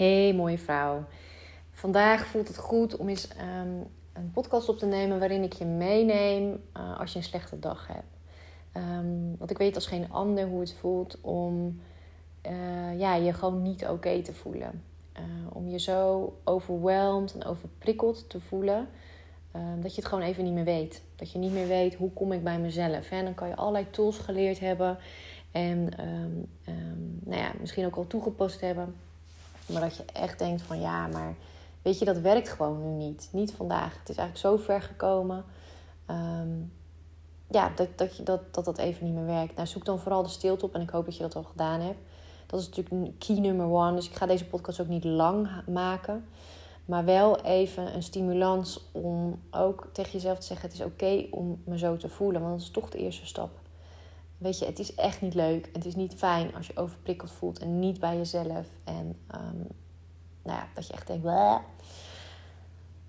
Hey mooie vrouw. Vandaag voelt het goed om eens ehm, een podcast op te nemen waarin ik je meeneem uh, als je een slechte dag hebt. Um, want ik weet als geen ander hoe het voelt om uh, ja, je gewoon niet oké te voelen. Uh, om je zo overweldigd en overprikkeld te voelen. Um, dat je het gewoon even niet meer weet. Dat je niet meer weet hoe kom ik bij mezelf. Hè? Dan kan je allerlei tools geleerd hebben. En nou ja, misschien ook al toegepast hebben. Maar dat je echt denkt van ja, maar weet je, dat werkt gewoon nu niet. Niet vandaag. Het is eigenlijk zo ver gekomen. Um, ja, dat dat, je, dat, dat dat even niet meer werkt. Nou, zoek dan vooral de stilte op. En ik hoop dat je dat al gedaan hebt. Dat is natuurlijk key number one. Dus ik ga deze podcast ook niet lang maken. Maar wel even een stimulans om ook tegen jezelf te zeggen: het is oké om me zo te voelen. Want dat is toch de eerste stap. Weet je, het is echt niet leuk. Het is niet fijn als je overprikkeld voelt en niet bij jezelf. En um, nou ja, dat je echt denkt.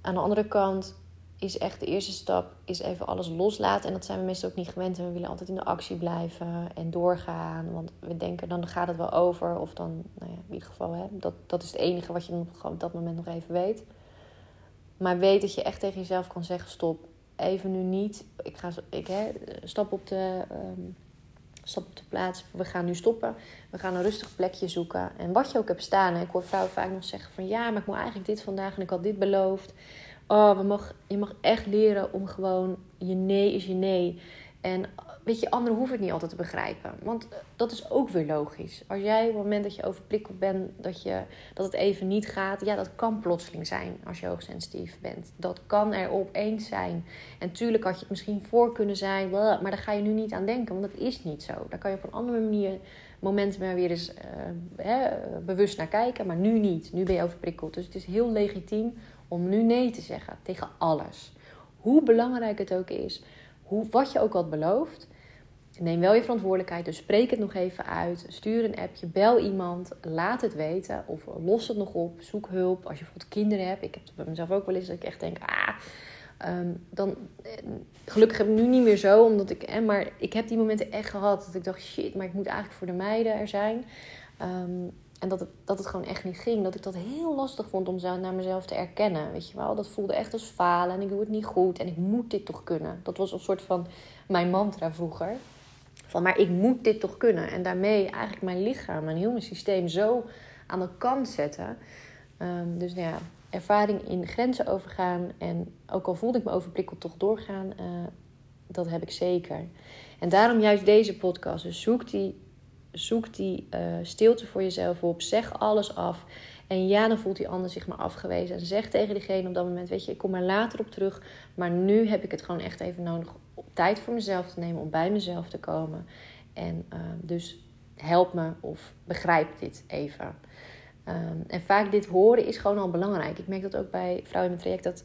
Aan de andere kant is echt de eerste stap is even alles loslaten. En dat zijn we meestal ook niet gewend. En we willen altijd in de actie blijven en doorgaan. Want we denken dan gaat het wel over. Of dan, nou ja, in ieder geval, hè, dat, dat is het enige wat je op dat moment nog even weet. Maar weet dat je echt tegen jezelf kan zeggen: stop, even nu niet. Ik ga ik, hè, stap op de. Um, stap op de plaats. We gaan nu stoppen. We gaan een rustig plekje zoeken. En wat je ook hebt staan. Ik hoor vrouwen vaak nog zeggen van ja, maar ik moet eigenlijk dit vandaag en ik had dit beloofd. Oh, we mag, je mag echt leren om gewoon je nee is je nee. En weet je, anderen hoeven het niet altijd te begrijpen. Want dat is ook weer logisch. Als jij op het moment dat je overprikkeld bent, dat, je, dat het even niet gaat. Ja, dat kan plotseling zijn als je hoogsensitief bent. Dat kan er opeens zijn. En tuurlijk had je het misschien voor kunnen zijn. Maar daar ga je nu niet aan denken, want dat is niet zo. Daar kan je op een andere manier momenten maar weer eens uh, hè, bewust naar kijken. Maar nu niet. Nu ben je overprikkeld. Dus het is heel legitiem om nu nee te zeggen tegen alles. Hoe belangrijk het ook is, hoe, wat je ook had beloofd. Neem wel je verantwoordelijkheid, dus spreek het nog even uit. Stuur een appje, bel iemand, laat het weten of los het nog op. Zoek hulp als je bijvoorbeeld kinderen hebt. Ik heb het bij mezelf ook wel eens dat ik echt denk, ah, um, dan, eh, gelukkig heb ik nu niet meer zo, omdat ik, eh, maar ik heb die momenten echt gehad dat ik dacht, shit, maar ik moet eigenlijk voor de meiden er zijn. Um, en dat het, dat het gewoon echt niet ging. Dat ik dat heel lastig vond om naar mezelf te erkennen. Weet je wel, dat voelde echt als falen en ik doe het niet goed en ik moet dit toch kunnen. Dat was een soort van mijn mantra vroeger. Van, maar ik moet dit toch kunnen. En daarmee eigenlijk mijn lichaam, mijn heel mijn systeem zo aan de kant zetten. Um, dus nou ja, ervaring in grenzen overgaan. En ook al voelde ik me overprikkeld, toch doorgaan. Uh, dat heb ik zeker. En daarom juist deze podcast. Dus zoek die zoek die uh, stilte voor jezelf op. Zeg alles af. En ja, dan voelt die ander zich maar afgewezen. En zeg tegen diegene op dat moment: Weet je, ik kom er later op terug. Maar nu heb ik het gewoon echt even nodig tijd voor mezelf te nemen. Om bij mezelf te komen. En uh, dus help me of begrijp dit even. Um, en vaak dit horen is gewoon al belangrijk. Ik merk dat ook bij vrouwen in mijn traject. Dat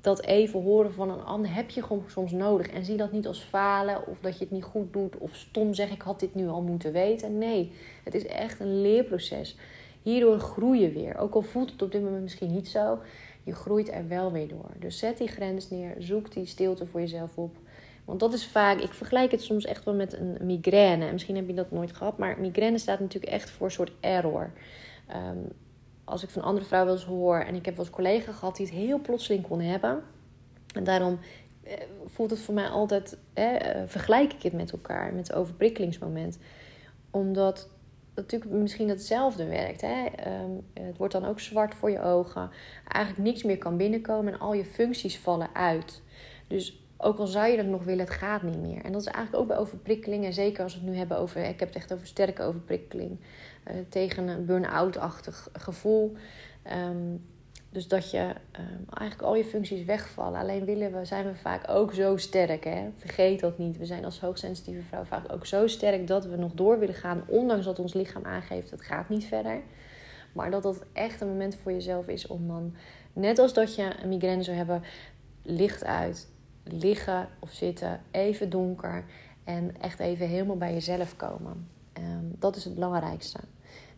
dat even horen van een ander heb je gewoon soms nodig. En zie dat niet als falen of dat je het niet goed doet of stom zeg ik had dit nu al moeten weten. Nee, het is echt een leerproces. Hierdoor groei je weer. Ook al voelt het op dit moment misschien niet zo, je groeit er wel weer door. Dus zet die grens neer, zoek die stilte voor jezelf op. Want dat is vaak, ik vergelijk het soms echt wel met een migraine. Misschien heb je dat nooit gehad, maar migraine staat natuurlijk echt voor een soort error. Um, als ik van andere vrouwen wel eens hoor. En ik heb wel eens collega gehad die het heel plotseling kon hebben. En daarom eh, voelt het voor mij altijd, eh, vergelijk ik het met elkaar, met het overprikkelingsmoment. Omdat natuurlijk misschien hetzelfde werkt. Hè? Um, het wordt dan ook zwart voor je ogen. Eigenlijk niks meer kan binnenkomen en al je functies vallen uit. Dus ook al zou je dat nog willen, het gaat niet meer. En dat is eigenlijk ook bij overprikkeling. En zeker als we het nu hebben over, ik heb het echt over sterke overprikkeling. Uh, tegen een burn-out-achtig gevoel. Um, dus dat je um, eigenlijk al je functies wegvallen. Alleen willen we, zijn we vaak ook zo sterk. Hè? Vergeet dat niet. We zijn als hoogsensitieve vrouw vaak ook zo sterk dat we nog door willen gaan. Ondanks dat ons lichaam aangeeft, het gaat niet verder. Maar dat dat echt een moment voor jezelf is om dan, net als dat je een migraine zou hebben, licht uit, liggen of zitten, even donker en echt even helemaal bij jezelf komen. Um, dat is het belangrijkste.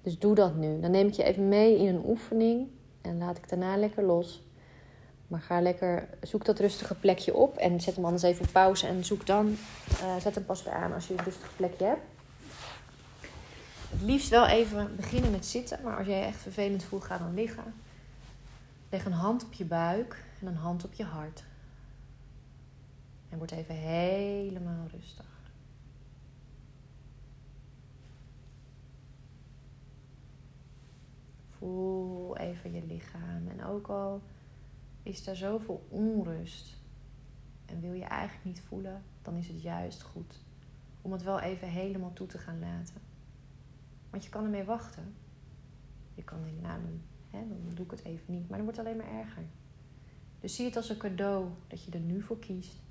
Dus doe dat nu. Dan neem ik je even mee in een oefening en laat ik daarna lekker los. Maar ga lekker, zoek dat rustige plekje op en zet hem anders even op pauze en zoek dan, uh, zet hem pas weer aan als je een rustig plekje hebt. Het liefst wel even beginnen met zitten, maar als jij je echt vervelend voelt, ga dan liggen. Leg een hand op je buik en een hand op je hart. En word even helemaal rustig. Voel even je lichaam. En ook al is daar zoveel onrust en wil je eigenlijk niet voelen, dan is het juist goed om het wel even helemaal toe te gaan laten. Want je kan ermee wachten. Je kan denken, nou, dan, hè, dan doe ik het even niet. Maar dan wordt het alleen maar erger. Dus zie het als een cadeau dat je er nu voor kiest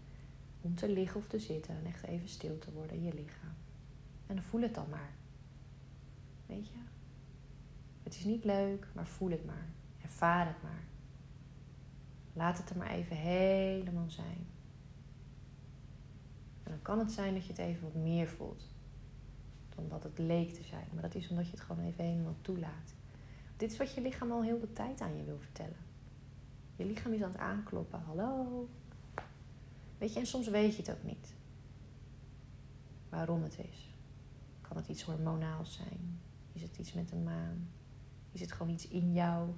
om te liggen of te zitten en echt even stil te worden in je lichaam. En voel het dan maar. Weet je? Het is niet leuk, maar voel het maar. Ervaar het maar. Laat het er maar even helemaal zijn. En dan kan het zijn dat je het even wat meer voelt dan dat het leek te zijn. Maar dat is omdat je het gewoon even helemaal toelaat. Dit is wat je lichaam al heel de tijd aan je wil vertellen. Je lichaam is aan het aankloppen. Hallo. Weet je, en soms weet je het ook niet. Waarom het is. Kan het iets hormonaals zijn? Is het iets met de maan? Is het gewoon iets in jou?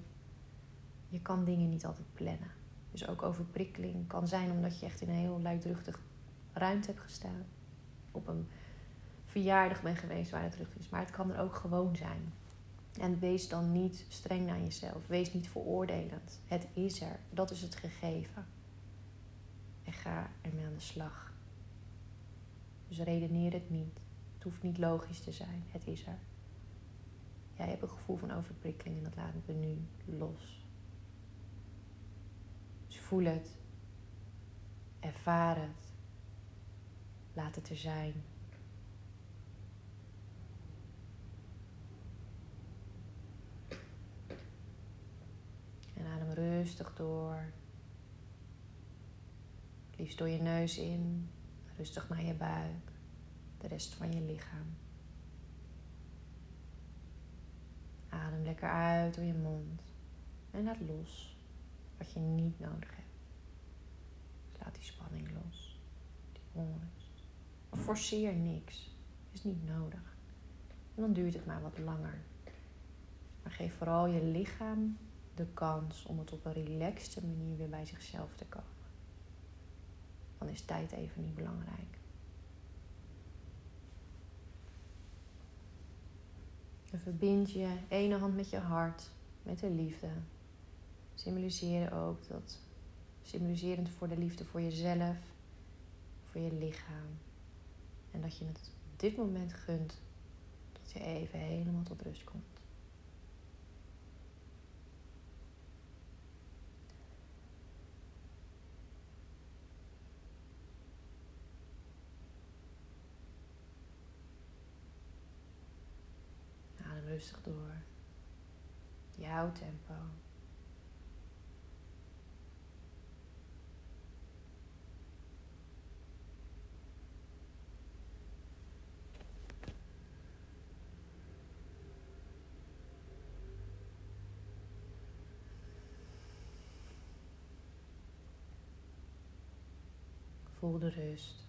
Je kan dingen niet altijd plannen. Dus ook overprikkeling kan zijn omdat je echt in een heel luidruchtig ruimte hebt gestaan. Op een verjaardag bent geweest waar het terug is. Maar het kan er ook gewoon zijn. En wees dan niet streng naar jezelf. Wees niet veroordelend. Het is er. Dat is het gegeven. Ga ermee aan de slag. Dus redeneer het niet. Het hoeft niet logisch te zijn. Het is er. Jij hebt een gevoel van overprikkeling en dat laten we nu los. Dus voel het. Ervaar het. Laat het er zijn. En adem rustig door. Liefst door je neus in, rustig naar je buik, de rest van je lichaam. Adem lekker uit door je mond en laat los wat je niet nodig hebt. Dus laat die spanning los, die onrust. forceer niks, is niet nodig. En dan duurt het maar wat langer. Maar geef vooral je lichaam de kans om het op een relaxte manier weer bij zichzelf te komen. Dan is tijd even niet belangrijk. En verbind je ene hand met je hart, met de liefde. Symboliseer ook dat, symboliserend voor de liefde voor jezelf, voor je lichaam. En dat je het op dit moment gunt dat je even helemaal tot rust komt. Rustig door. Jouw tempo. Voel de rust.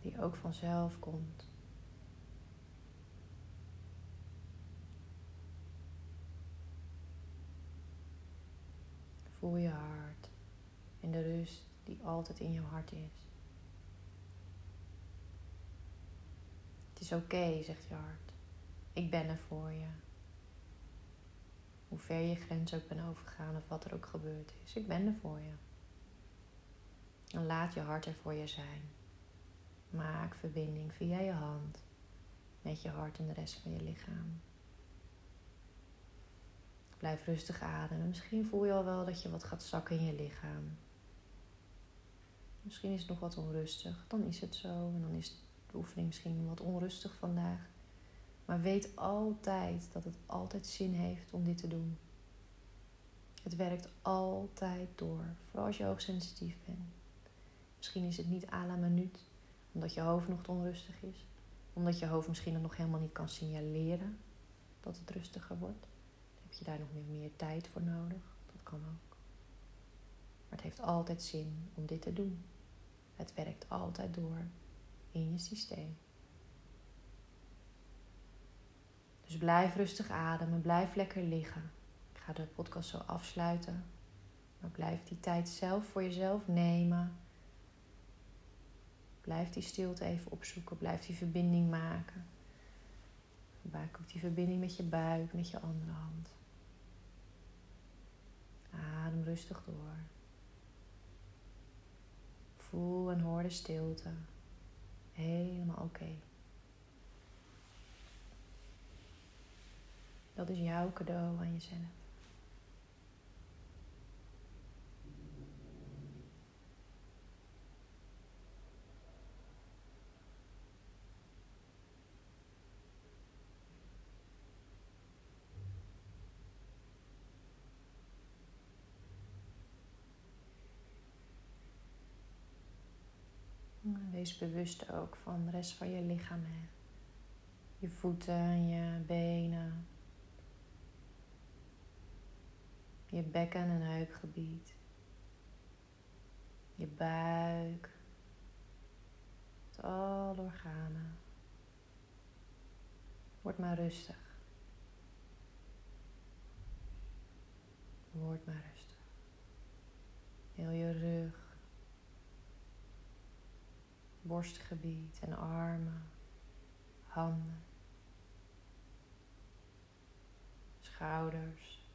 Die ook vanzelf komt. Voel je hart en de rust die altijd in jouw hart is. Het is oké, zegt je hart. Ik ben er voor je. Hoe ver je grens ook bent overgegaan of wat er ook gebeurd is. Ik ben er voor je. En laat je hart er voor je zijn. Maak verbinding via je hand met je hart en de rest van je lichaam. Blijf rustig ademen. Misschien voel je al wel dat je wat gaat zakken in je lichaam. Misschien is het nog wat onrustig. Dan is het zo. En dan is de oefening misschien wat onrustig vandaag. Maar weet altijd dat het altijd zin heeft om dit te doen. Het werkt altijd door. Vooral als je hoogsensitief bent. Misschien is het niet à la minuut. Omdat je hoofd nog onrustig is. Omdat je hoofd misschien nog helemaal niet kan signaleren dat het rustiger wordt. Heb je daar nog meer, meer tijd voor nodig? Dat kan ook. Maar het heeft altijd zin om dit te doen. Het werkt altijd door in je systeem. Dus blijf rustig ademen, blijf lekker liggen. Ik ga de podcast zo afsluiten. Maar blijf die tijd zelf voor jezelf nemen. Blijf die stilte even opzoeken, blijf die verbinding maken. Maak ook die verbinding met je buik, met je andere hand. Adem rustig door. Voel en hoor de stilte. Helemaal oké. Dat is jouw cadeau aan jezelf. Wees bewust ook van de rest van je lichaam. Hè. Je voeten, je benen. Je bekken- en heupgebied. Je buik. Met alle organen. Word maar rustig. Word maar rustig. Heel je rug borstgebied en armen, handen, schouders,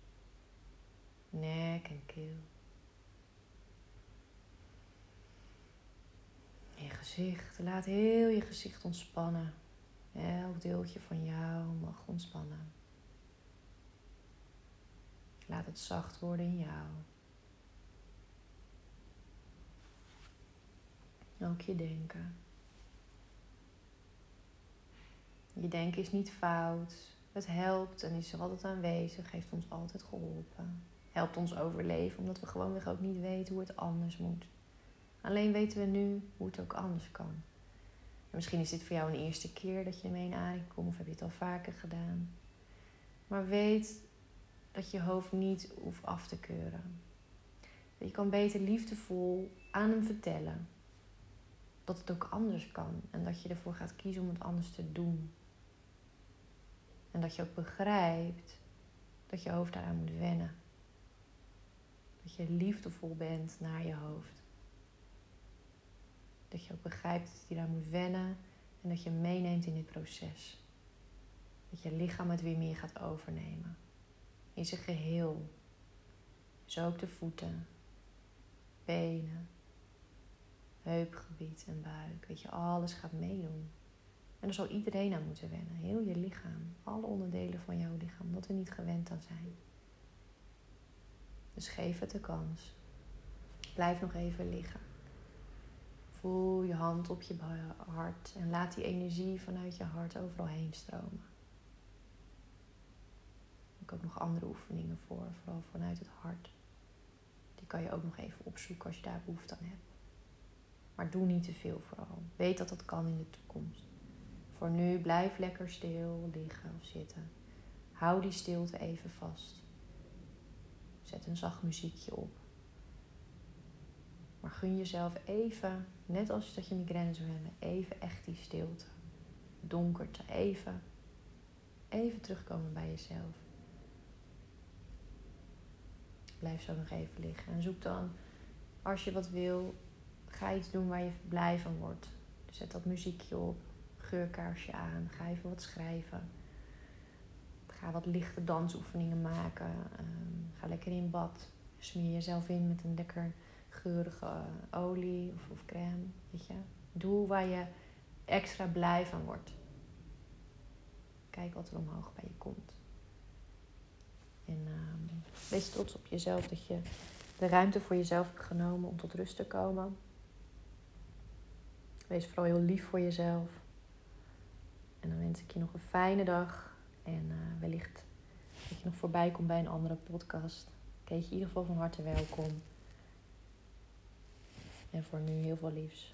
nek en keel. Je gezicht, laat heel je gezicht ontspannen. Elk deeltje van jou mag ontspannen. Laat het zacht worden in jou. Ook je denken. Je denken is niet fout. Het helpt en is er altijd aanwezig, heeft ons altijd geholpen. Helpt ons overleven, omdat we gewoonweg ook niet weten hoe het anders moet. Alleen weten we nu hoe het ook anders kan. En misschien is dit voor jou een eerste keer dat je ermee in aanraking komt, of heb je het al vaker gedaan. Maar weet dat je hoofd niet hoeft af te keuren. Je kan beter liefdevol aan hem vertellen dat het ook anders kan. En dat je ervoor gaat kiezen om het anders te doen. En dat je ook begrijpt dat je hoofd daaraan moet wennen. Dat je liefdevol bent naar je hoofd. Dat je ook begrijpt dat je daar moet wennen en dat je meeneemt in dit proces. Dat je lichaam het weer meer gaat overnemen. In zijn geheel. Dus ook de voeten, benen, heupgebied en buik. Weet je, alles gaat meedoen. En daar zal iedereen aan moeten wennen. Heel je lichaam. Alle onderdelen van jouw lichaam. Dat we niet gewend aan zijn. Dus geef het de kans. Blijf nog even liggen. Voel je hand op je hart. En laat die energie vanuit je hart overal heen stromen. Ik heb ook nog andere oefeningen voor. Vooral vanuit het hart. Die kan je ook nog even opzoeken als je daar behoefte aan hebt. Maar doe niet te veel vooral. Weet dat dat kan in de toekomst. Voor nu blijf lekker stil liggen of zitten. Hou die stilte even vast. Zet een zacht muziekje op. Maar gun jezelf even, net als dat je migraine zou hebben, even echt die stilte. Donkerte, even. Even terugkomen bij jezelf. Blijf zo nog even liggen. En zoek dan, als je wat wil, Ga iets doen waar je blij van wordt. zet dat muziekje op, geurkaarsje aan, ga even wat schrijven. Ga wat lichte dansoefeningen maken. Ehm, ga lekker in bad. Smeer jezelf in met een lekker geurige olie of, of crème. Weet je? Doe waar je extra blij van wordt. Kijk wat er omhoog bij je komt. En uh, wees trots op jezelf dat je de ruimte voor jezelf hebt genomen om tot rust te komen. Wees vooral heel lief voor jezelf. En dan wens ik je nog een fijne dag. En uh, wellicht dat je nog voorbij komt bij een andere podcast. Kees je in ieder geval van harte welkom. En voor nu heel veel liefs.